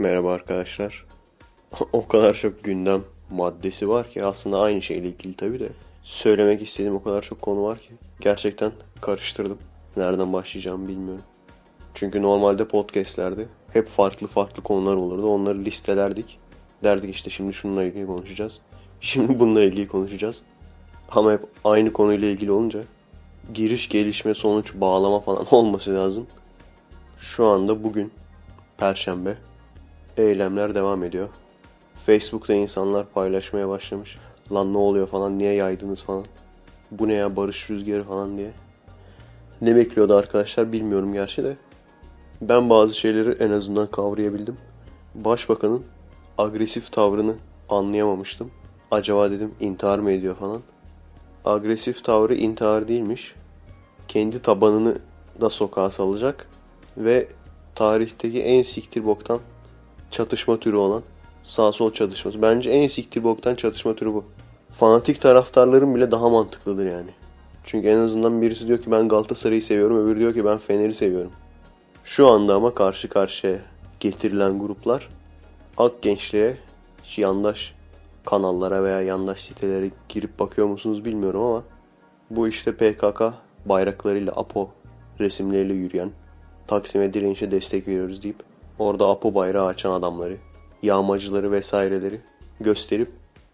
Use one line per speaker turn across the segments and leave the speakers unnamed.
Merhaba arkadaşlar. o kadar çok gündem maddesi var ki aslında aynı şeyle ilgili tabii de. Söylemek istediğim o kadar çok konu var ki. Gerçekten karıştırdım. Nereden başlayacağımı bilmiyorum. Çünkü normalde podcastlerde hep farklı farklı konular olurdu. Onları listelerdik. Derdik işte şimdi şununla ilgili konuşacağız. Şimdi bununla ilgili konuşacağız. Ama hep aynı konuyla ilgili olunca giriş, gelişme, sonuç, bağlama falan olması lazım. Şu anda bugün Perşembe eylemler devam ediyor. Facebook'ta insanlar paylaşmaya başlamış. Lan ne oluyor falan niye yaydınız falan. Bu ne ya barış rüzgarı falan diye. Ne bekliyordu arkadaşlar bilmiyorum gerçi de. Ben bazı şeyleri en azından kavrayabildim. Başbakanın agresif tavrını anlayamamıştım. Acaba dedim intihar mı ediyor falan. Agresif tavrı intihar değilmiş. Kendi tabanını da sokağa salacak ve tarihteki en siktir boktan çatışma türü olan sağ sol çatışması. Bence en siktir boktan çatışma türü bu. Fanatik taraftarların bile daha mantıklıdır yani. Çünkü en azından birisi diyor ki ben Galatasaray'ı seviyorum, öbürü diyor ki ben Fener'i seviyorum. Şu anda ama karşı karşıya getirilen gruplar ak gençliğe yandaş kanallara veya yandaş sitelere girip bakıyor musunuz bilmiyorum ama bu işte PKK bayraklarıyla APO resimleriyle yürüyen Taksim'e direnişe destek veriyoruz deyip orada APO bayrağı açan adamları, yağmacıları vesaireleri gösterip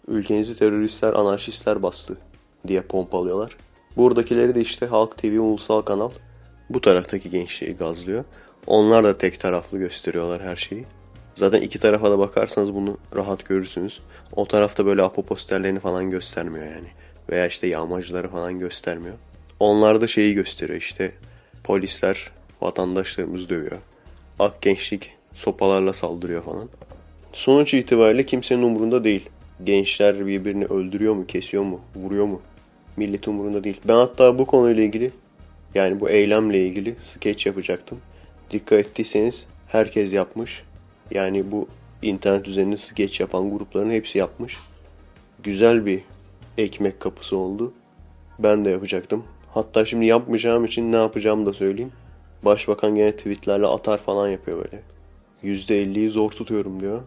ülkenizi teröristler, anarşistler bastı diye pompalıyorlar. Buradakileri de işte Halk TV ulusal kanal bu taraftaki gençliği gazlıyor. Onlar da tek taraflı gösteriyorlar her şeyi. Zaten iki tarafa da bakarsanız bunu rahat görürsünüz. O tarafta böyle apo posterlerini falan göstermiyor yani. Veya işte yağmacıları falan göstermiyor. Onlar da şeyi gösteriyor işte polisler vatandaşlarımızı dövüyor. Ak gençlik sopalarla saldırıyor falan. Sonuç itibariyle kimsenin umurunda değil. Gençler birbirini öldürüyor mu, kesiyor mu, vuruyor mu? Millet umurunda değil. Ben hatta bu konuyla ilgili yani bu eylemle ilgili skeç yapacaktım. Dikkat ettiyseniz herkes yapmış. Yani bu internet üzerinde skeç yapan grupların hepsi yapmış. Güzel bir ekmek kapısı oldu. Ben de yapacaktım. Hatta şimdi yapmayacağım için ne yapacağımı da söyleyeyim. Başbakan gene tweetlerle atar falan yapıyor böyle. %50'yi zor tutuyorum diyor.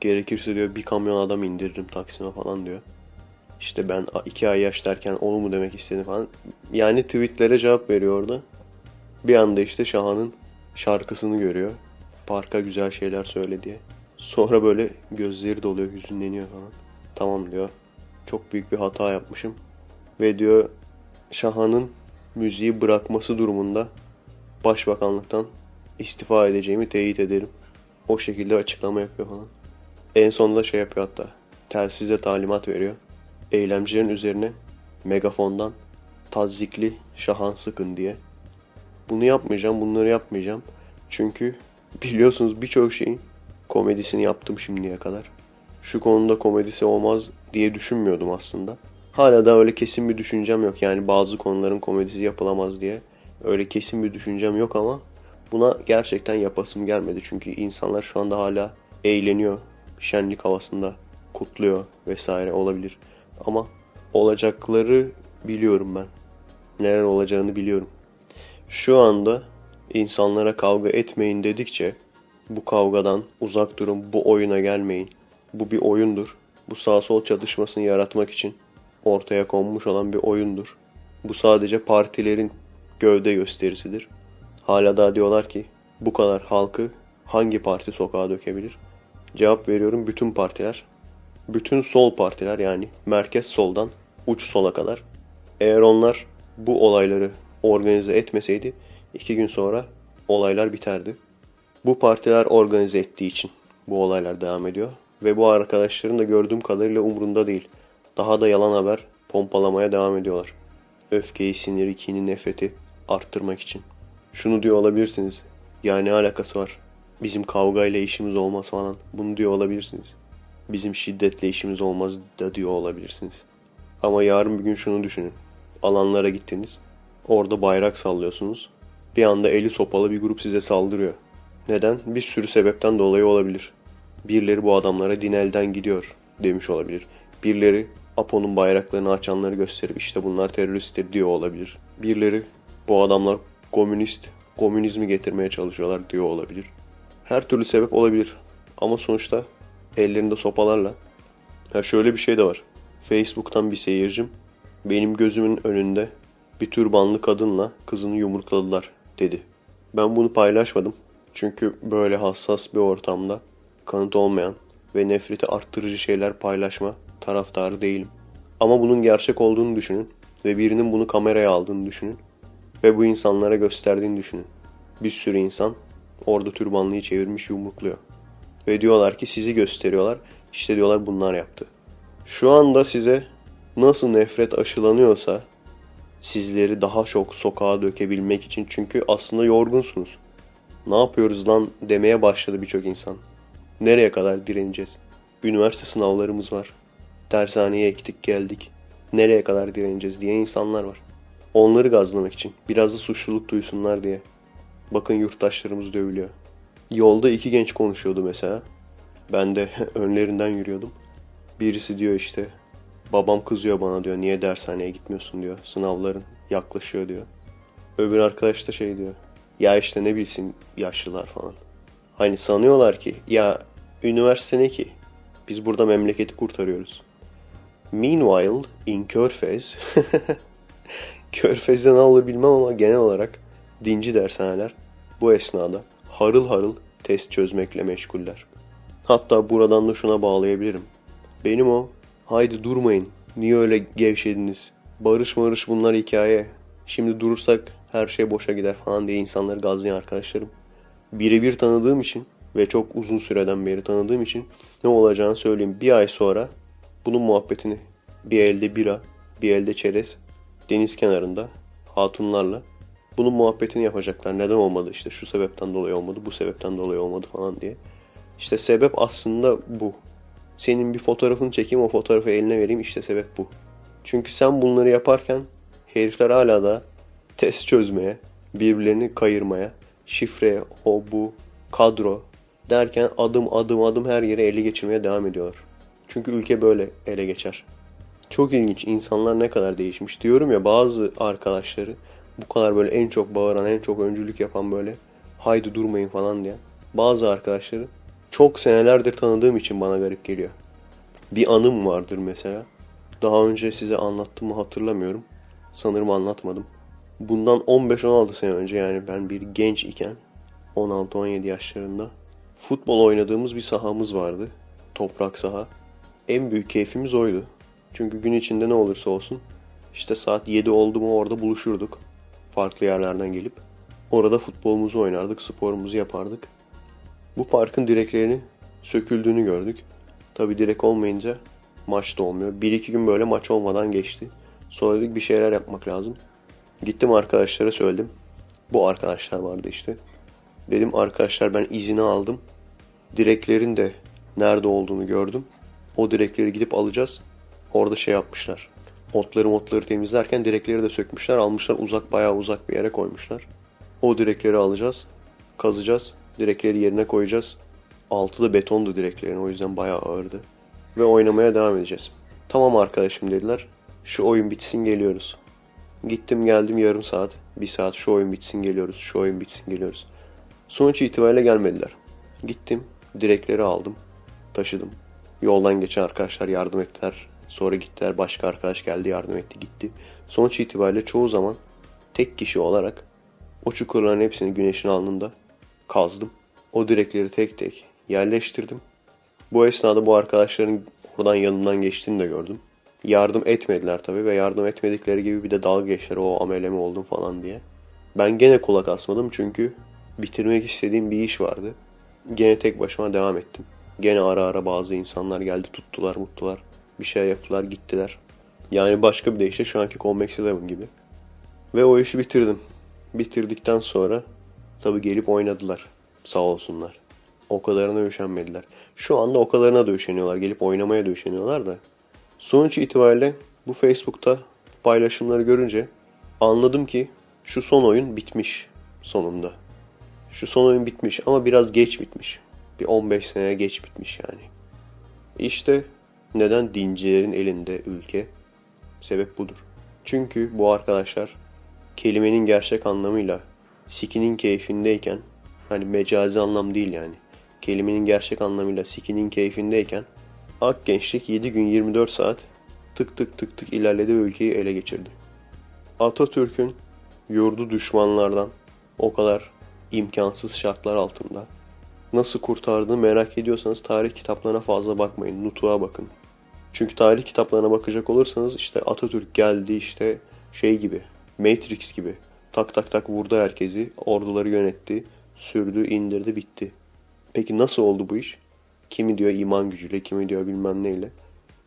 Gerekirse diyor bir kamyon adam indiririm Taksim'e falan diyor. İşte ben iki ay yaş derken onu mu demek istedi falan. Yani tweetlere cevap veriyor orada. Bir anda işte Şahan'ın şarkısını görüyor. Parka güzel şeyler söyle diye. Sonra böyle gözleri doluyor, hüzünleniyor falan. Tamam diyor. Çok büyük bir hata yapmışım. Ve diyor Şahan'ın müziği bırakması durumunda başbakanlıktan istifa edeceğimi teyit ederim. O şekilde açıklama yapıyor falan. En sonunda şey yapıyor hatta. Telsize talimat veriyor. Eylemcilerin üzerine megafondan tazikli şahan sıkın diye. Bunu yapmayacağım, bunları yapmayacağım. Çünkü biliyorsunuz birçok şeyin komedisini yaptım şimdiye kadar. Şu konuda komedisi olmaz diye düşünmüyordum aslında. Hala da öyle kesin bir düşüncem yok. Yani bazı konuların komedisi yapılamaz diye. Öyle kesin bir düşüncem yok ama buna gerçekten yapasım gelmedi. Çünkü insanlar şu anda hala eğleniyor. Şenlik havasında kutluyor vesaire olabilir. Ama olacakları biliyorum ben. Neler olacağını biliyorum. Şu anda insanlara kavga etmeyin dedikçe bu kavgadan uzak durun, bu oyuna gelmeyin. Bu bir oyundur. Bu sağ sol çatışmasını yaratmak için ortaya konmuş olan bir oyundur. Bu sadece partilerin gövde gösterisidir. Hala daha diyorlar ki bu kadar halkı hangi parti sokağa dökebilir? Cevap veriyorum bütün partiler. Bütün sol partiler yani merkez soldan uç sola kadar. Eğer onlar bu olayları organize etmeseydi iki gün sonra olaylar biterdi. Bu partiler organize ettiği için bu olaylar devam ediyor. Ve bu arkadaşların da gördüğüm kadarıyla umurunda değil. Daha da yalan haber pompalamaya devam ediyorlar. Öfkeyi, siniri, kini, nefreti arttırmak için. Şunu diyor olabilirsiniz. Ya ne alakası var? Bizim kavgayla işimiz olmaz falan. Bunu diyor olabilirsiniz. Bizim şiddetle işimiz olmaz da diyor olabilirsiniz. Ama yarın bir gün şunu düşünün. Alanlara gittiniz. Orada bayrak sallıyorsunuz. Bir anda eli sopalı bir grup size saldırıyor. Neden? Bir sürü sebepten dolayı olabilir. Birileri bu adamlara din elden gidiyor demiş olabilir. Birileri Apo'nun bayraklarını açanları gösterip işte bunlar teröristtir diyor olabilir. Birileri bu adamlar komünist, komünizmi getirmeye çalışıyorlar diyor olabilir. Her türlü sebep olabilir. Ama sonuçta ellerinde sopalarla. Ha şöyle bir şey de var. Facebook'tan bir seyircim benim gözümün önünde bir türbanlı kadınla kızını yumrukladılar dedi. Ben bunu paylaşmadım. Çünkü böyle hassas bir ortamda kanıt olmayan ve nefreti arttırıcı şeyler paylaşma taraftarı değilim. Ama bunun gerçek olduğunu düşünün ve birinin bunu kameraya aldığını düşünün ve bu insanlara gösterdiğini düşünün. Bir sürü insan orada türbanlıyı çevirmiş yumrukluyor. Ve diyorlar ki sizi gösteriyorlar. İşte diyorlar bunlar yaptı. Şu anda size nasıl nefret aşılanıyorsa sizleri daha çok sokağa dökebilmek için çünkü aslında yorgunsunuz. Ne yapıyoruz lan demeye başladı birçok insan. Nereye kadar direneceğiz? Üniversite sınavlarımız var. Dershaneye ektik geldik. Nereye kadar direneceğiz diye insanlar var. Onları gazlamak için. Biraz da suçluluk duysunlar diye. Bakın yurttaşlarımız dövülüyor. Yolda iki genç konuşuyordu mesela. Ben de önlerinden yürüyordum. Birisi diyor işte babam kızıyor bana diyor niye dershaneye gitmiyorsun diyor. Sınavların yaklaşıyor diyor. Öbür arkadaş da şey diyor. Ya işte ne bilsin yaşlılar falan. Hani sanıyorlar ki ya üniversite ne ki? Biz burada memleketi kurtarıyoruz. Meanwhile in Körfez Körfez'de ne olur bilmem ama genel olarak dinci dershaneler bu esnada harıl harıl test çözmekle meşguller. Hatta buradan da şuna bağlayabilirim. Benim o haydi durmayın niye öyle gevşediniz barış marış bunlar hikaye şimdi durursak her şey boşa gider falan diye insanları gazlayan arkadaşlarım. Birebir tanıdığım için ve çok uzun süreden beri tanıdığım için ne olacağını söyleyeyim. Bir ay sonra bunun muhabbetini bir elde bira, bir elde çerez, deniz kenarında hatunlarla bunun muhabbetini yapacaklar. Neden olmadı işte şu sebepten dolayı olmadı, bu sebepten dolayı olmadı falan diye. İşte sebep aslında bu. Senin bir fotoğrafını çekeyim o fotoğrafı eline vereyim işte sebep bu. Çünkü sen bunları yaparken herifler hala da test çözmeye, birbirlerini kayırmaya, şifre, o bu, kadro derken adım adım adım her yere ele geçirmeye devam ediyorlar. Çünkü ülke böyle ele geçer. Çok ilginç insanlar ne kadar değişmiş. Diyorum ya bazı arkadaşları bu kadar böyle en çok bağıran, en çok öncülük yapan böyle haydi durmayın falan diye. Bazı arkadaşları çok senelerdir tanıdığım için bana garip geliyor. Bir anım vardır mesela. Daha önce size anlattım mı hatırlamıyorum. Sanırım anlatmadım. Bundan 15-16 sene önce yani ben bir genç iken 16-17 yaşlarında futbol oynadığımız bir sahamız vardı. Toprak saha. En büyük keyfimiz oydu. Çünkü gün içinde ne olursa olsun işte saat 7 oldu mu orada buluşurduk. Farklı yerlerden gelip. Orada futbolumuzu oynardık, sporumuzu yapardık. Bu parkın direklerini söküldüğünü gördük. Tabi direk olmayınca maç da olmuyor. Bir iki gün böyle maç olmadan geçti. Sonra dedik bir şeyler yapmak lazım. Gittim arkadaşlara söyledim. Bu arkadaşlar vardı işte. Dedim arkadaşlar ben izini aldım. Direklerin de nerede olduğunu gördüm. O direkleri gidip alacağız. Orada şey yapmışlar. Otları motları temizlerken direkleri de sökmüşler. Almışlar uzak bayağı uzak bir yere koymuşlar. O direkleri alacağız. Kazacağız. Direkleri yerine koyacağız. Altı da betondu direklerin o yüzden bayağı ağırdı. Ve oynamaya devam edeceğiz. Tamam arkadaşım dediler. Şu oyun bitsin geliyoruz. Gittim geldim yarım saat. Bir saat şu oyun bitsin geliyoruz. Şu oyun bitsin geliyoruz. Sonuç itibariyle gelmediler. Gittim. Direkleri aldım. Taşıdım. Yoldan geçen arkadaşlar yardım ettiler. Sonra gittiler. Başka arkadaş geldi yardım etti gitti. Sonuç itibariyle çoğu zaman tek kişi olarak o çukurların hepsini güneşin alnında kazdım. O direkleri tek tek yerleştirdim. Bu esnada bu arkadaşların oradan yanımdan geçtiğini de gördüm. Yardım etmediler tabii ve yardım etmedikleri gibi bir de dalga geçtiler o ameleme oldum falan diye. Ben gene kulak asmadım çünkü bitirmek istediğim bir iş vardı. Gene tek başıma devam ettim. Gene ara ara bazı insanlar geldi tuttular muttular. Bir şey yaptılar gittiler. Yani başka bir deyişle şu anki Convex Eleven gibi. Ve o işi bitirdim. Bitirdikten sonra tabii gelip oynadılar. Sağ olsunlar. O kadarına üşenmediler. Şu anda o kadarına da üşeniyorlar. Gelip oynamaya da üşeniyorlar da. Sonuç itibariyle bu Facebook'ta paylaşımları görünce anladım ki şu son oyun bitmiş sonunda. Şu son oyun bitmiş ama biraz geç bitmiş. Bir 15 sene geç bitmiş yani. İşte neden dincilerin elinde ülke? Sebep budur. Çünkü bu arkadaşlar kelimenin gerçek anlamıyla sikinin keyfindeyken hani mecazi anlam değil yani. kelimenin gerçek anlamıyla sikinin keyfindeyken Ak Gençlik 7 gün 24 saat tık tık tık tık ilerledi ve ülkeyi ele geçirdi. Atatürk'ün yurdu düşmanlardan o kadar imkansız şartlar altında nasıl kurtardığını merak ediyorsanız tarih kitaplarına fazla bakmayın. Nutuk'a bakın. Çünkü tarih kitaplarına bakacak olursanız işte Atatürk geldi işte şey gibi Matrix gibi tak tak tak vurdu herkesi orduları yönetti sürdü indirdi bitti. Peki nasıl oldu bu iş? Kimi diyor iman gücüyle kimi diyor bilmem neyle.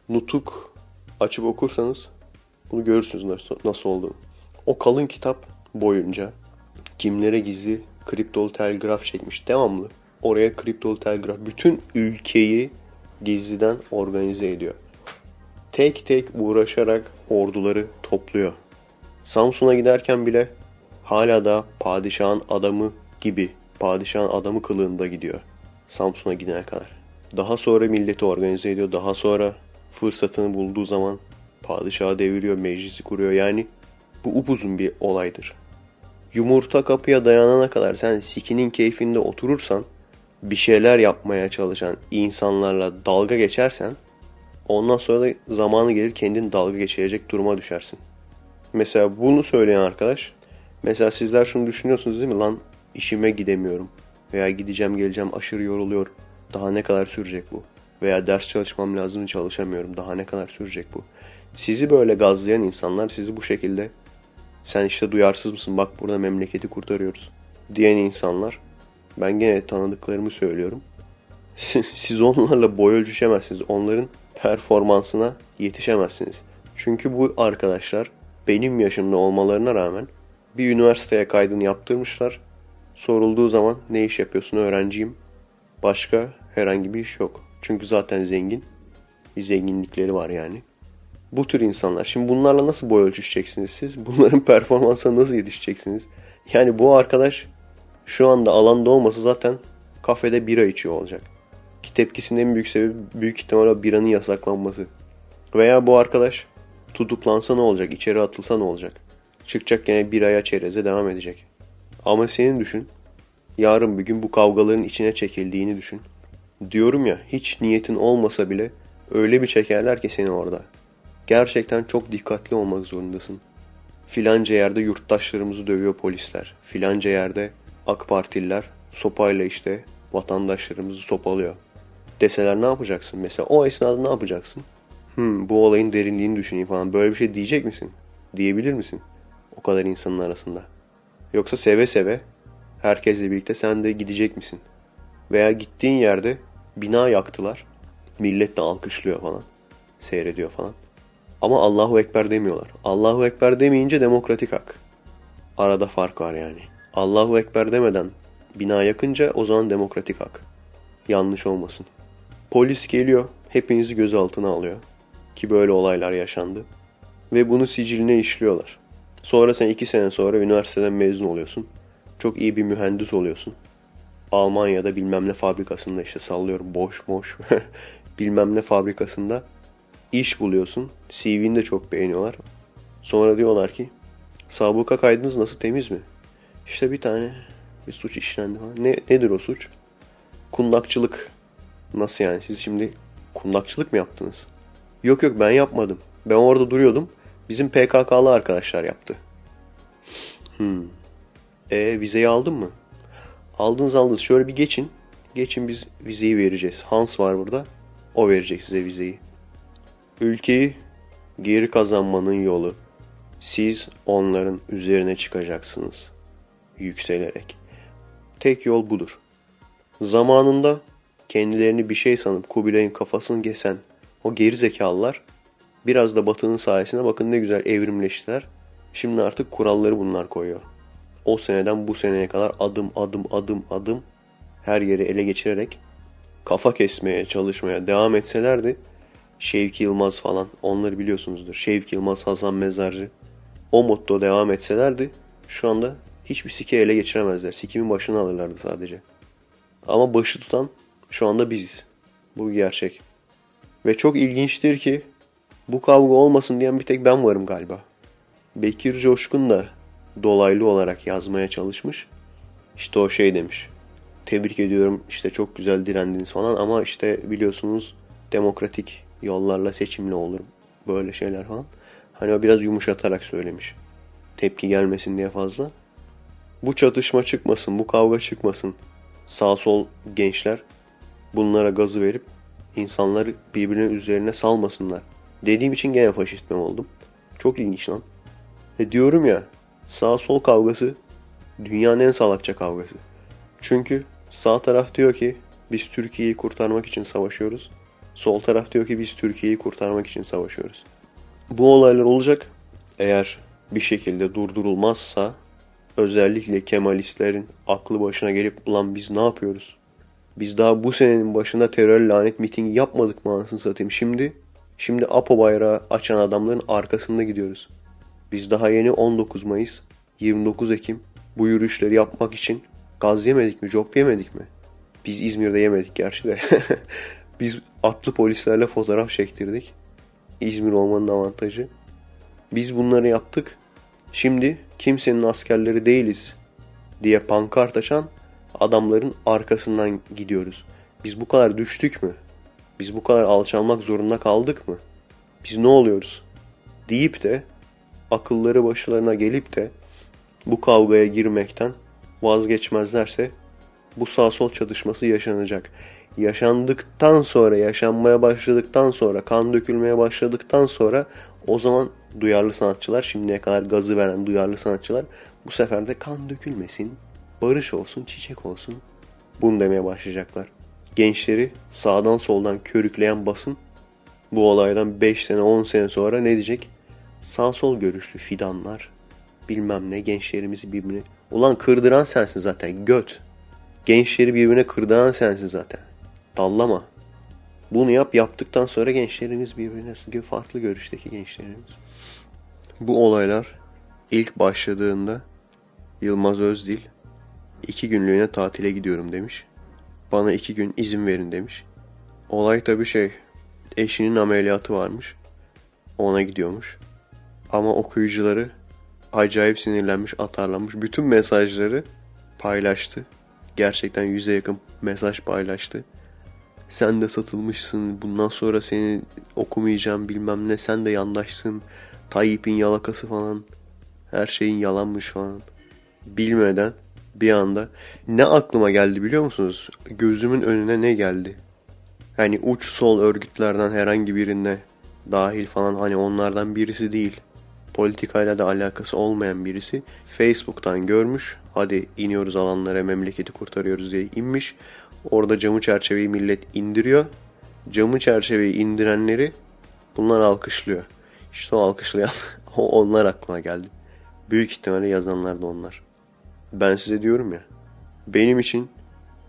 Nutuk açıp okursanız bunu görürsünüz nasıl, nasıl olduğunu. O kalın kitap boyunca kimlere gizli kriptolu telgraf çekmiş devamlı. Oraya kriptolu telgraf bütün ülkeyi gizliden organize ediyor. Tek tek uğraşarak orduları topluyor. Samsun'a giderken bile hala da padişahın adamı gibi, padişahın adamı kılığında gidiyor. Samsun'a gidene kadar. Daha sonra milleti organize ediyor. Daha sonra fırsatını bulduğu zaman padişahı deviriyor, meclisi kuruyor. Yani bu upuzun bir olaydır. Yumurta kapıya dayanana kadar sen sikinin keyfinde oturursan, bir şeyler yapmaya çalışan insanlarla dalga geçersen, ondan sonra da zamanı gelir kendin dalga geçirecek duruma düşersin. Mesela bunu söyleyen arkadaş, mesela sizler şunu düşünüyorsunuz değil mi? Lan işime gidemiyorum veya gideceğim geleceğim aşırı yoruluyor. Daha ne kadar sürecek bu? Veya ders çalışmam lazım çalışamıyorum. Daha ne kadar sürecek bu? Sizi böyle gazlayan insanlar sizi bu şekilde sen işte duyarsız mısın bak burada memleketi kurtarıyoruz diyen insanlar ben gene tanıdıklarımı söylüyorum. Siz onlarla boy ölçüşemezsiniz. Onların performansına yetişemezsiniz. Çünkü bu arkadaşlar benim yaşımda olmalarına rağmen bir üniversiteye kaydını yaptırmışlar. Sorulduğu zaman ne iş yapıyorsun öğrenciyim. Başka herhangi bir iş yok. Çünkü zaten zengin. Bir zenginlikleri var yani. Bu tür insanlar. Şimdi bunlarla nasıl boy ölçüşeceksiniz siz? Bunların performansına nasıl yetişeceksiniz? Yani bu arkadaş şu anda alanda olmasa zaten kafede bira içiyor olacak. Ki tepkisinin en büyük sebebi büyük ihtimalle biranın yasaklanması. Veya bu arkadaş tutuklansa ne olacak? İçeri atılsa ne olacak? Çıkacak gene biraya çereze devam edecek. Ama senin düşün. Yarın bir gün bu kavgaların içine çekildiğini düşün. Diyorum ya hiç niyetin olmasa bile öyle bir çekerler ki seni orada. Gerçekten çok dikkatli olmak zorundasın. Filanca yerde yurttaşlarımızı dövüyor polisler. Filanca yerde AK Partililer sopayla işte vatandaşlarımızı sopalıyor. Deseler ne yapacaksın? Mesela o esnada ne yapacaksın? Hmm, bu olayın derinliğini düşüneyim falan. Böyle bir şey diyecek misin? Diyebilir misin? O kadar insanın arasında. Yoksa seve seve herkesle birlikte sen de gidecek misin? Veya gittiğin yerde bina yaktılar. Millet de alkışlıyor falan. Seyrediyor falan. Ama Allahu Ekber demiyorlar. Allahu Ekber demeyince demokratik hak. Arada fark var yani. Allahu Ekber demeden bina yakınca o zaman demokratik hak. Yanlış olmasın. Polis geliyor, hepinizi gözaltına alıyor. Ki böyle olaylar yaşandı. Ve bunu siciline işliyorlar. Sonra sen iki sene sonra üniversiteden mezun oluyorsun. Çok iyi bir mühendis oluyorsun. Almanya'da bilmem ne fabrikasında işte sallıyorum boş boş bilmem ne fabrikasında iş buluyorsun. CV'ni de çok beğeniyorlar. Sonra diyorlar ki sabıka kaydınız nasıl temiz mi? İşte bir tane bir suç işlendi falan. Ne, nedir o suç? Kundakçılık. Nasıl yani? Siz şimdi kundakçılık mı yaptınız? Yok yok ben yapmadım. Ben orada duruyordum. Bizim PKK'lı arkadaşlar yaptı. Hmm. E vizeyi aldın mı? Aldınız aldınız. Şöyle bir geçin. Geçin biz vizeyi vereceğiz. Hans var burada. O verecek size vizeyi. Ülkeyi geri kazanmanın yolu. Siz onların üzerine çıkacaksınız. Yükselerek. Tek yol budur. Zamanında kendilerini bir şey sanıp Kubilay'ın kafasını kesen o geri zekalılar biraz da batının sayesinde bakın ne güzel evrimleştiler. Şimdi artık kuralları bunlar koyuyor. O seneden bu seneye kadar adım adım adım adım her yeri ele geçirerek kafa kesmeye çalışmaya devam etselerdi Şevki Yılmaz falan onları biliyorsunuzdur. Şevki Yılmaz, Hasan Mezarcı o motto devam etselerdi şu anda hiçbir sike ele geçiremezler. Sikimin başını alırlardı sadece. Ama başı tutan şu anda biziz. Bu gerçek. Ve çok ilginçtir ki bu kavga olmasın diyen bir tek ben varım galiba. Bekir Coşkun da dolaylı olarak yazmaya çalışmış. İşte o şey demiş. tebrik ediyorum işte çok güzel direndiniz falan ama işte biliyorsunuz demokratik yollarla seçimle olur böyle şeyler falan. Hani o biraz yumuşatarak söylemiş. Tepki gelmesin diye fazla. Bu çatışma çıkmasın, bu kavga çıkmasın. Sağ sol gençler bunlara gazı verip insanları birbirinin üzerine salmasınlar. Dediğim için gene faşist mi oldum? Çok ilginç lan. E diyorum ya sağ sol kavgası dünyanın en salakça kavgası. Çünkü sağ taraf diyor ki biz Türkiye'yi kurtarmak için savaşıyoruz. Sol taraf diyor ki biz Türkiye'yi kurtarmak için savaşıyoruz. Bu olaylar olacak. Eğer bir şekilde durdurulmazsa özellikle Kemalistlerin aklı başına gelip ulan biz ne yapıyoruz? Biz daha bu senenin başında terör lanet mitingi yapmadık mı anasını satayım. Şimdi şimdi APO bayrağı açan adamların arkasında gidiyoruz. Biz daha yeni 19 Mayıs, 29 Ekim bu yürüyüşleri yapmak için gaz yemedik mi, job yemedik mi? Biz İzmir'de yemedik gerçi de. Biz atlı polislerle fotoğraf çektirdik. İzmir olmanın avantajı. Biz bunları yaptık. Şimdi kimsenin askerleri değiliz diye pankart açan adamların arkasından gidiyoruz. Biz bu kadar düştük mü? Biz bu kadar alçalmak zorunda kaldık mı? Biz ne oluyoruz? Deyip de akılları başlarına gelip de bu kavgaya girmekten vazgeçmezlerse bu sağ sol çatışması yaşanacak. Yaşandıktan sonra, yaşanmaya başladıktan sonra, kan dökülmeye başladıktan sonra o zaman duyarlı sanatçılar, şimdiye kadar gazı veren duyarlı sanatçılar bu sefer de kan dökülmesin, barış olsun, çiçek olsun bunu demeye başlayacaklar. Gençleri sağdan soldan körükleyen basın bu olaydan 5 sene 10 sene sonra ne diyecek? Sağ sol görüşlü fidanlar bilmem ne gençlerimizi birbirine... Ulan kırdıran sensin zaten göt. Gençleri birbirine kırdıran sensin zaten. Dallama. Bunu yap yaptıktan sonra gençlerimiz birbirine farklı görüşteki gençlerimiz. Bu olaylar ilk başladığında Yılmaz Özdil iki günlüğüne tatile gidiyorum demiş. Bana iki gün izin verin demiş. Olay tabi şey eşinin ameliyatı varmış. Ona gidiyormuş. Ama okuyucuları acayip sinirlenmiş, atarlanmış. Bütün mesajları paylaştı. Gerçekten yüze yakın mesaj paylaştı. Sen de satılmışsın, bundan sonra seni okumayacağım bilmem ne, sen de yandaşsın. Tayyip'in yalakası falan. Her şeyin yalanmış falan. Bilmeden bir anda ne aklıma geldi biliyor musunuz? Gözümün önüne ne geldi? Hani uç sol örgütlerden herhangi birine dahil falan hani onlardan birisi değil politikayla da alakası olmayan birisi Facebook'tan görmüş. Hadi iniyoruz alanlara memleketi kurtarıyoruz diye inmiş. Orada camı çerçeveyi millet indiriyor. Camı çerçeveyi indirenleri bunlar alkışlıyor. İşte o alkışlayan onlar aklına geldi. Büyük ihtimalle yazanlar da onlar. Ben size diyorum ya. Benim için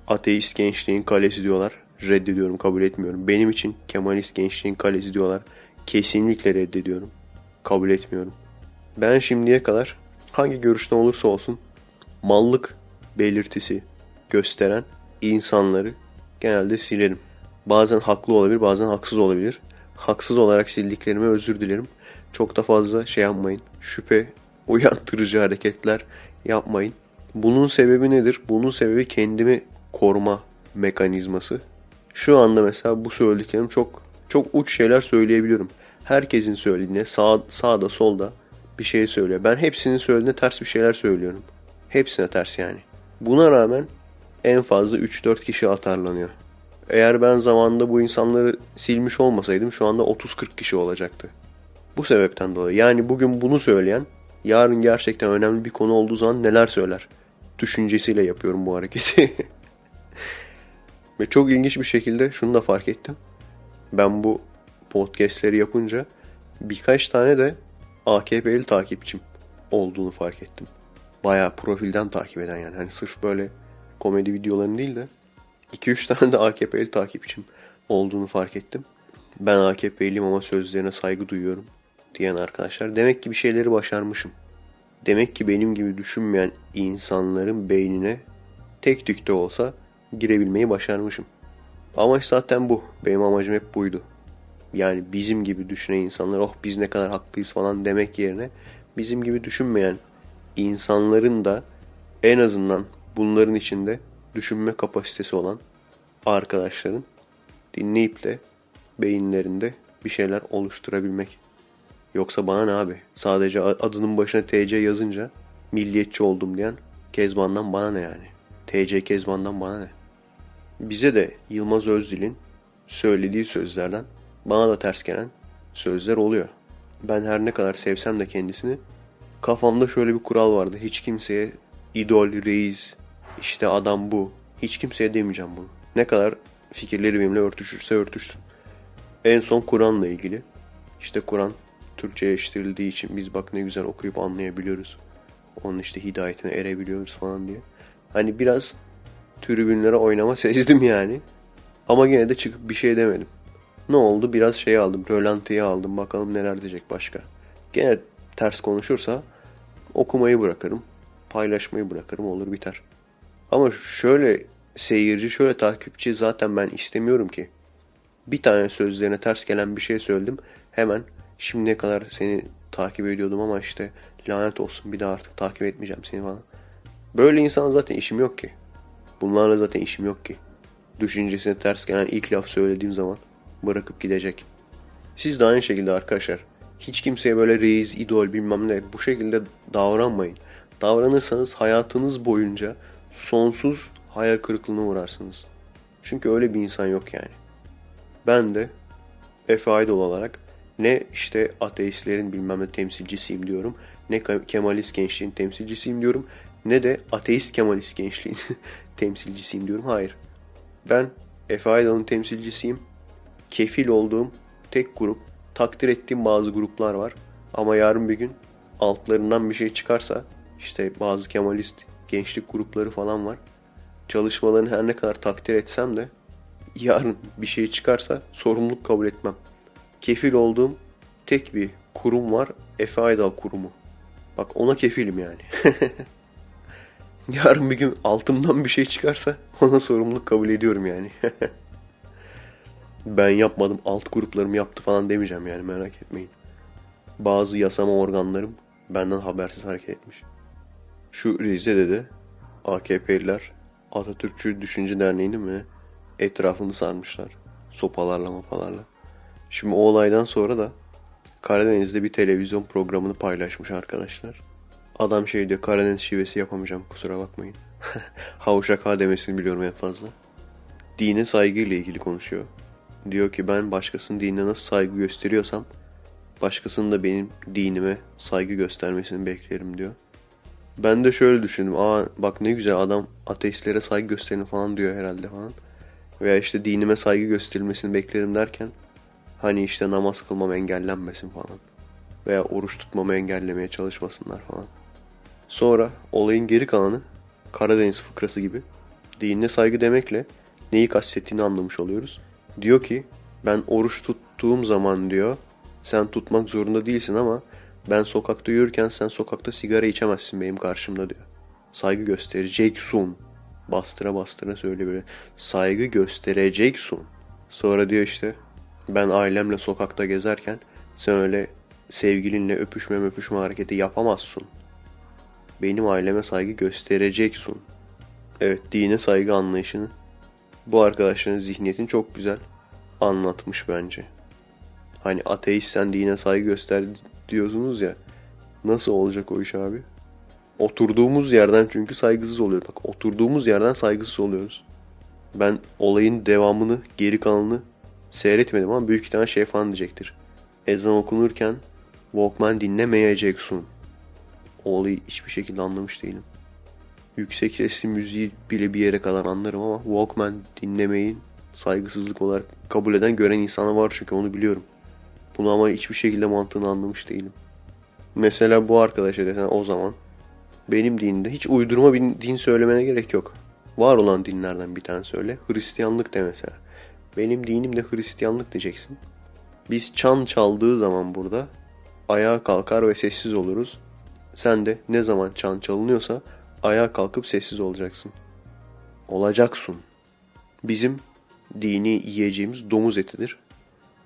ateist gençliğin kalesi diyorlar. Reddediyorum, kabul etmiyorum. Benim için Kemalist gençliğin kalesi diyorlar. Kesinlikle reddediyorum kabul etmiyorum. Ben şimdiye kadar hangi görüşten olursa olsun mallık belirtisi gösteren insanları genelde silerim. Bazen haklı olabilir, bazen haksız olabilir. Haksız olarak sildiklerime özür dilerim. Çok da fazla şey yapmayın. Şüphe uyandırıcı hareketler yapmayın. Bunun sebebi nedir? Bunun sebebi kendimi koruma mekanizması. Şu anda mesela bu söylediklerim çok çok uç şeyler söyleyebiliyorum herkesin söylediğine sağ, sağda solda bir şey söylüyor. Ben hepsinin söylediğine ters bir şeyler söylüyorum. Hepsine ters yani. Buna rağmen en fazla 3-4 kişi atarlanıyor. Eğer ben zamanında bu insanları silmiş olmasaydım şu anda 30-40 kişi olacaktı. Bu sebepten dolayı. Yani bugün bunu söyleyen yarın gerçekten önemli bir konu olduğu zaman neler söyler? Düşüncesiyle yapıyorum bu hareketi. Ve çok ilginç bir şekilde şunu da fark ettim. Ben bu podcastleri yapınca birkaç tane de AKP'li takipçim olduğunu fark ettim. Bayağı profilden takip eden yani. Hani sırf böyle komedi videolarını değil de 2-3 tane de AKP'li takipçim olduğunu fark ettim. Ben AKP'liyim ama sözlerine saygı duyuyorum diyen arkadaşlar. Demek ki bir şeyleri başarmışım. Demek ki benim gibi düşünmeyen insanların beynine tek tük de olsa girebilmeyi başarmışım. Amaç zaten bu. Benim amacım hep buydu yani bizim gibi düşünen insanlar oh biz ne kadar haklıyız falan demek yerine bizim gibi düşünmeyen insanların da en azından bunların içinde düşünme kapasitesi olan arkadaşların dinleyip de beyinlerinde bir şeyler oluşturabilmek. Yoksa bana ne abi? Sadece adının başına TC yazınca milliyetçi oldum diyen Kezban'dan bana ne yani? TC Kezban'dan bana ne? Bize de Yılmaz Özdil'in söylediği sözlerden bana da ters gelen sözler oluyor. Ben her ne kadar sevsem de kendisini kafamda şöyle bir kural vardı. Hiç kimseye idol, reis, işte adam bu. Hiç kimseye demeyeceğim bunu. Ne kadar fikirleri benimle örtüşürse örtüşsün. En son Kur'an'la ilgili. İşte Kur'an Türkçeleştirildiği için biz bak ne güzel okuyup anlayabiliyoruz. Onun işte hidayetine erebiliyoruz falan diye. Hani biraz tribünlere oynama sezdim yani. Ama gene de çıkıp bir şey demedim. Ne oldu? Biraz şey aldım. Rölantiye aldım. Bakalım neler diyecek başka. Gene ters konuşursa okumayı bırakırım. Paylaşmayı bırakırım. Olur biter. Ama şöyle seyirci, şöyle takipçi zaten ben istemiyorum ki. Bir tane sözlerine ters gelen bir şey söyledim. Hemen şimdiye kadar seni takip ediyordum ama işte lanet olsun bir daha artık takip etmeyeceğim seni falan. Böyle insan zaten işim yok ki. Bunlarla zaten işim yok ki. Düşüncesine ters gelen ilk laf söylediğim zaman bırakıp gidecek. Siz de aynı şekilde arkadaşlar. Hiç kimseye böyle reis, idol bilmem ne bu şekilde davranmayın. Davranırsanız hayatınız boyunca sonsuz hayal kırıklığına uğrarsınız. Çünkü öyle bir insan yok yani. Ben de Efe Aydol olarak ne işte ateistlerin bilmem ne temsilcisiyim diyorum. Ne Kemalist gençliğin temsilcisiyim diyorum. Ne de ateist Kemalist gençliğin temsilcisiyim diyorum. Hayır. Ben Efe Aydal'ın temsilcisiyim. Kefil olduğum tek grup, takdir ettiğim bazı gruplar var. Ama yarın bir gün altlarından bir şey çıkarsa işte bazı Kemalist gençlik grupları falan var. Çalışmalarını her ne kadar takdir etsem de yarın bir şey çıkarsa sorumluluk kabul etmem. Kefil olduğum tek bir kurum var. Efe Aydal kurumu. Bak ona kefilim yani. yarın bir gün altımdan bir şey çıkarsa ona sorumluluk kabul ediyorum yani. ben yapmadım alt gruplarım yaptı falan demeyeceğim yani merak etmeyin. Bazı yasama organlarım benden habersiz hareket etmiş. Şu Rize'de de AKP'liler Atatürkçü Düşünce Derneği'ni mi etrafını sarmışlar. Sopalarla mapalarla. Şimdi o olaydan sonra da Karadeniz'de bir televizyon programını paylaşmış arkadaşlar. Adam şey diyor Karadeniz şivesi yapamayacağım kusura bakmayın. Havuşak ha demesini biliyorum en fazla. Dine saygı ile ilgili konuşuyor. Diyor ki ben başkasının dinine nasıl saygı gösteriyorsam başkasının da benim dinime saygı göstermesini beklerim diyor. Ben de şöyle düşündüm. Aa bak ne güzel adam ateistlere saygı gösterin falan diyor herhalde falan. Veya işte dinime saygı gösterilmesini beklerim derken hani işte namaz kılmam engellenmesin falan. Veya oruç tutmamı engellemeye çalışmasınlar falan. Sonra olayın geri kalanı Karadeniz fıkrası gibi dinine saygı demekle neyi kastettiğini anlamış oluyoruz. Diyor ki ben oruç tuttuğum zaman diyor sen tutmak zorunda değilsin ama ben sokakta yürürken sen sokakta sigara içemezsin benim karşımda diyor. Saygı göstereceksin. Bastıra bastıra söyle böyle. Saygı göstereceksin. Sonra diyor işte ben ailemle sokakta gezerken sen öyle sevgilinle öpüşme öpüşme hareketi yapamazsın. Benim aileme saygı göstereceksin. Evet dine saygı anlayışını bu arkadaşların zihniyetini çok güzel anlatmış bence. Hani ateistsen dine saygı göster diyorsunuz ya. Nasıl olacak o iş abi? Oturduğumuz yerden çünkü saygısız oluyor. Bak oturduğumuz yerden saygısız oluyoruz. Ben olayın devamını, geri kalanını seyretmedim ama büyük ihtimal şey falan diyecektir. Ezan okunurken Walkman dinlemeyeceksin. Olayı hiçbir şekilde anlamış değilim. Yüksek sesli müziği bile bir yere kadar anlarım ama Walkman dinlemeyin saygısızlık olarak kabul eden gören insanı var çünkü onu biliyorum. Bunu ama hiçbir şekilde mantığını anlamış değilim. Mesela bu arkadaşa desen o zaman benim dinimde hiç uydurma bir din söylemene gerek yok. Var olan dinlerden bir tane söyle. Hristiyanlık de mesela. Benim dinim de Hristiyanlık diyeceksin. Biz çan çaldığı zaman burada ayağa kalkar ve sessiz oluruz. Sen de ne zaman çan çalınıyorsa ayağa kalkıp sessiz olacaksın. Olacaksın. Bizim dini yiyeceğimiz domuz etidir.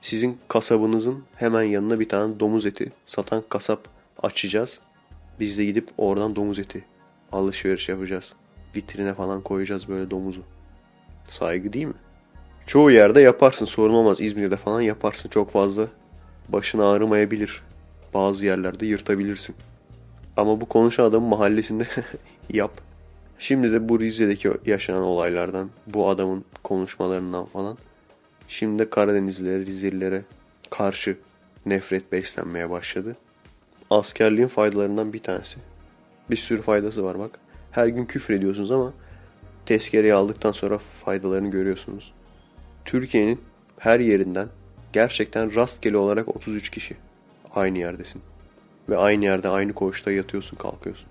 Sizin kasabınızın hemen yanına bir tane domuz eti satan kasap açacağız. Biz de gidip oradan domuz eti alışveriş yapacağız. Vitrine falan koyacağız böyle domuzu. Saygı değil mi? Çoğu yerde yaparsın sorun olmaz. İzmir'de falan yaparsın çok fazla. Başın ağrımayabilir. Bazı yerlerde yırtabilirsin. Ama bu konuşan adamın mahallesinde yap. Şimdi de bu Rize'deki yaşanan olaylardan, bu adamın konuşmalarından falan şimdi de Karadenizlilere, Rizelilere karşı nefret beslenmeye başladı. Askerliğin faydalarından bir tanesi. Bir sürü faydası var bak. Her gün küfür ediyorsunuz ama tezkereyi aldıktan sonra faydalarını görüyorsunuz. Türkiye'nin her yerinden gerçekten rastgele olarak 33 kişi aynı yerdesin. Ve aynı yerde aynı koğuşta yatıyorsun kalkıyorsun.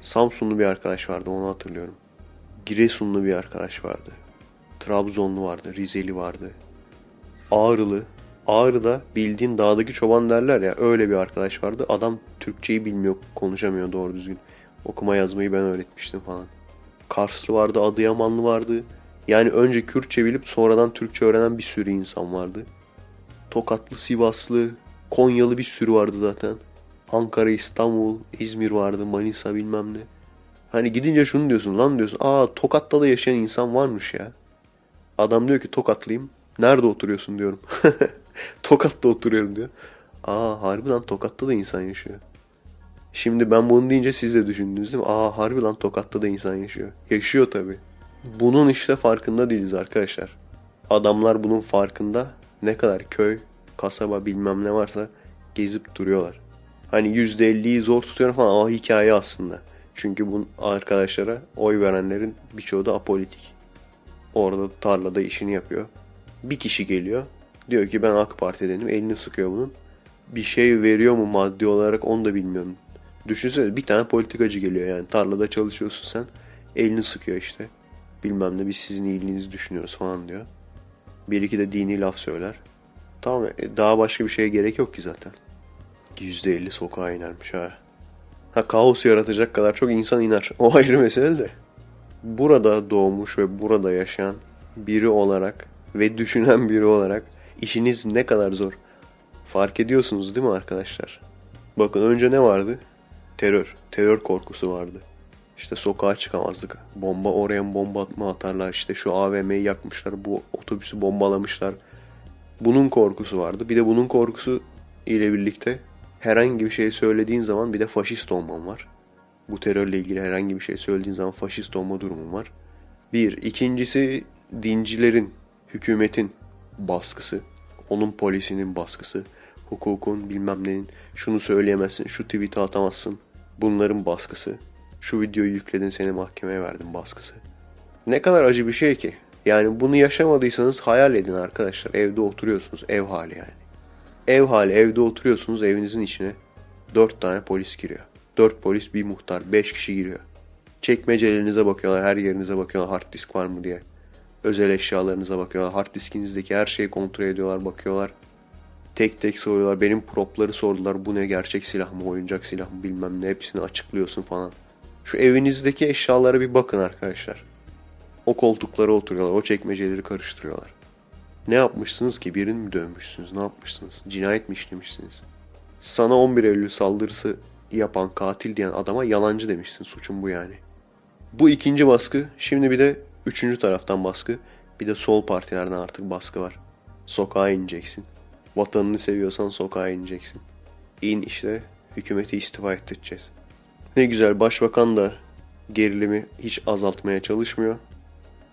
Samsunlu bir arkadaş vardı onu hatırlıyorum. Giresunlu bir arkadaş vardı. Trabzonlu vardı, Rizeli vardı. Ağrılı. Ağrı'da bildiğin dağdaki çoban derler ya öyle bir arkadaş vardı. Adam Türkçeyi bilmiyor, konuşamıyor doğru düzgün. Okuma yazmayı ben öğretmiştim falan. Karslı vardı, Adıyamanlı vardı. Yani önce Kürtçe bilip sonradan Türkçe öğrenen bir sürü insan vardı. Tokatlı, Sivaslı, Konyalı bir sürü vardı zaten. Ankara, İstanbul, İzmir vardı, Manisa bilmem ne. Hani gidince şunu diyorsun lan diyorsun. Aa Tokat'ta da yaşayan insan varmış ya. Adam diyor ki Tokatlıyım. Nerede oturuyorsun diyorum. Tokat'ta oturuyorum diyor. Aa harbi lan Tokat'ta da insan yaşıyor. Şimdi ben bunu deyince siz de düşündünüz değil mi? Aa harbi lan Tokat'ta da insan yaşıyor. Yaşıyor tabi. Bunun işte farkında değiliz arkadaşlar. Adamlar bunun farkında. Ne kadar köy, kasaba bilmem ne varsa gezip duruyorlar. Hani %50'yi zor tutuyorum falan ama hikaye aslında. Çünkü bu arkadaşlara oy verenlerin birçoğu da apolitik. Orada tarlada işini yapıyor. Bir kişi geliyor. Diyor ki ben AK Parti'denim. Elini sıkıyor bunun. Bir şey veriyor mu maddi olarak onu da bilmiyorum. Düşünsene bir tane politikacı geliyor yani. Tarlada çalışıyorsun sen. Elini sıkıyor işte. Bilmem ne biz sizin iyiliğinizi düşünüyoruz falan diyor. Bir iki de dini laf söyler. Tamam e, daha başka bir şeye gerek yok ki zaten. %50 sokağa inermiş ha. Ha kaos yaratacak kadar çok insan iner. O ayrı mesele de. Burada doğmuş ve burada yaşayan biri olarak ve düşünen biri olarak işiniz ne kadar zor. Fark ediyorsunuz değil mi arkadaşlar? Bakın önce ne vardı? Terör. Terör korkusu vardı. İşte sokağa çıkamazdık. Bomba oraya bomba atma atarlar. İşte şu AVM'yi yakmışlar. Bu otobüsü bombalamışlar. Bunun korkusu vardı. Bir de bunun korkusu ile birlikte herhangi bir şey söylediğin zaman bir de faşist olman var. Bu terörle ilgili herhangi bir şey söylediğin zaman faşist olma durumun var. Bir. ikincisi dincilerin, hükümetin baskısı. Onun polisinin baskısı. Hukukun bilmem neyin. Şunu söyleyemezsin, şu tweet'i atamazsın. Bunların baskısı. Şu videoyu yükledin seni mahkemeye verdim baskısı. Ne kadar acı bir şey ki. Yani bunu yaşamadıysanız hayal edin arkadaşlar. Evde oturuyorsunuz. Ev hali yani. Ev hali evde oturuyorsunuz evinizin içine. Dört tane polis giriyor. Dört polis bir muhtar. Beş kişi giriyor. Çekmecelerinize bakıyorlar. Her yerinize bakıyorlar. Hard disk var mı diye. Özel eşyalarınıza bakıyorlar. Hard diskinizdeki her şeyi kontrol ediyorlar. Bakıyorlar. Tek tek soruyorlar. Benim propları sordular. Bu ne gerçek silah mı oyuncak silah mı bilmem ne. Hepsini açıklıyorsun falan. Şu evinizdeki eşyalara bir bakın arkadaşlar. O koltuklara oturuyorlar. O çekmeceleri karıştırıyorlar. Ne yapmışsınız ki? Birini mi dövmüşsünüz? Ne yapmışsınız? Cinayet mi işlemişsiniz? Sana 11 Eylül saldırısı yapan katil diyen adama yalancı demişsin. Suçun bu yani. Bu ikinci baskı. Şimdi bir de üçüncü taraftan baskı. Bir de sol partilerden artık baskı var. Sokağa ineceksin. Vatanını seviyorsan sokağa ineceksin. İn işte hükümeti istifa ettireceğiz. Ne güzel başbakan da gerilimi hiç azaltmaya çalışmıyor.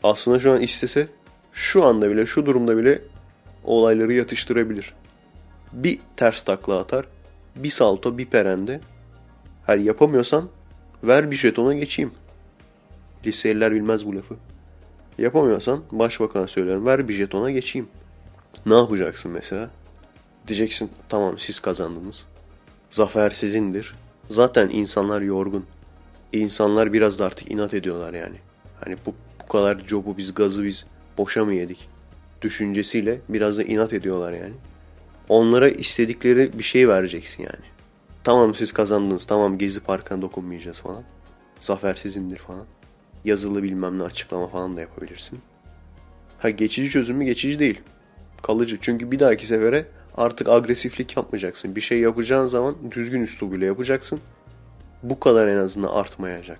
Aslında şu an istese şu anda bile şu durumda bile olayları yatıştırabilir. Bir ters takla atar, bir salto bir perende. Her yapamıyorsan ver bir jetona geçeyim. Liseliler bilmez bu lafı. Yapamıyorsan başbakan söylüyorum ver bir jetona geçeyim. Ne yapacaksın mesela? Diyeceksin tamam siz kazandınız. Zafer sizindir. Zaten insanlar yorgun. İnsanlar biraz da artık inat ediyorlar yani. Hani bu, bu kadar jobu biz gazı biz boşa mı yedik? Düşüncesiyle biraz da inat ediyorlar yani. Onlara istedikleri bir şey vereceksin yani. Tamam siz kazandınız. Tamam Gezi Parkı'na dokunmayacağız falan. Zafer sizindir falan. Yazılı bilmem ne açıklama falan da yapabilirsin. Ha geçici çözüm mü? Geçici değil. Kalıcı. Çünkü bir dahaki sefere artık agresiflik yapmayacaksın. Bir şey yapacağın zaman düzgün üslubuyla yapacaksın. Bu kadar en azından artmayacak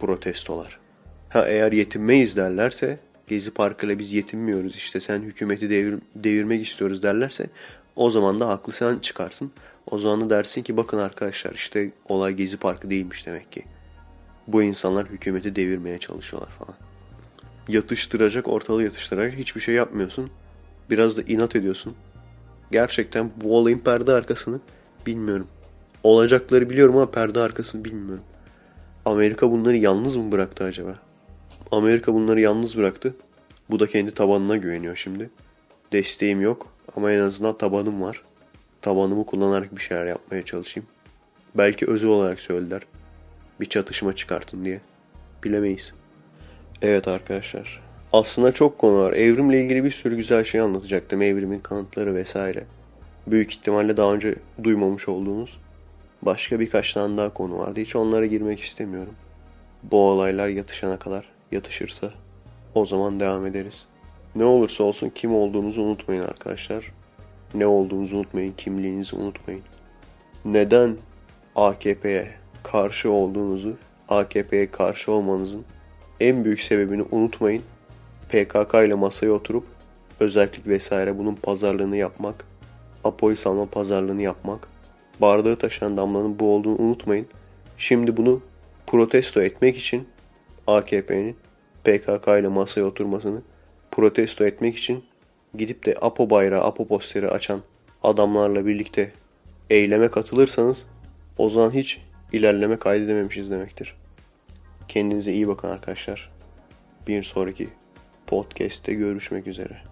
protestolar. Ha eğer yetinmeyiz derlerse Gezi Parkı'yla biz yetinmiyoruz işte sen hükümeti devir, devirmek istiyoruz derlerse o zaman da haklı sen çıkarsın. O zaman da dersin ki bakın arkadaşlar işte olay Gezi Parkı değilmiş demek ki. Bu insanlar hükümeti devirmeye çalışıyorlar falan. Yatıştıracak, ortalığı yatıştıracak hiçbir şey yapmıyorsun. Biraz da inat ediyorsun. Gerçekten bu olayın perde arkasını bilmiyorum. Olacakları biliyorum ama perde arkasını bilmiyorum. Amerika bunları yalnız mı bıraktı acaba? Amerika bunları yalnız bıraktı. Bu da kendi tabanına güveniyor şimdi. Desteğim yok ama en azından tabanım var. Tabanımı kullanarak bir şeyler yapmaya çalışayım. Belki özü olarak söylediler. Bir çatışma çıkartın diye. Bilemeyiz. Evet arkadaşlar. Aslında çok konu var. Evrimle ilgili bir sürü güzel şey anlatacaktım. Evrimin kanıtları vesaire. Büyük ihtimalle daha önce duymamış olduğunuz başka birkaç tane daha konu vardı. Hiç onlara girmek istemiyorum. Bu olaylar yatışana kadar yatışırsa o zaman devam ederiz. Ne olursa olsun kim olduğunuzu unutmayın arkadaşlar. Ne olduğunuzu unutmayın, kimliğinizi unutmayın. Neden AKP'ye karşı olduğunuzu, AKP'ye karşı olmanızın en büyük sebebini unutmayın. PKK ile masaya oturup özellik vesaire bunun pazarlığını yapmak, Apo'yu salma pazarlığını yapmak, bardağı taşıyan damlanın bu olduğunu unutmayın. Şimdi bunu protesto etmek için AKP'nin PKK ile masaya oturmasını protesto etmek için gidip de APO bayrağı, APO posteri açan adamlarla birlikte eyleme katılırsanız o zaman hiç ilerleme kaydedememişiz demektir. Kendinize iyi bakın arkadaşlar. Bir sonraki podcast'te görüşmek üzere.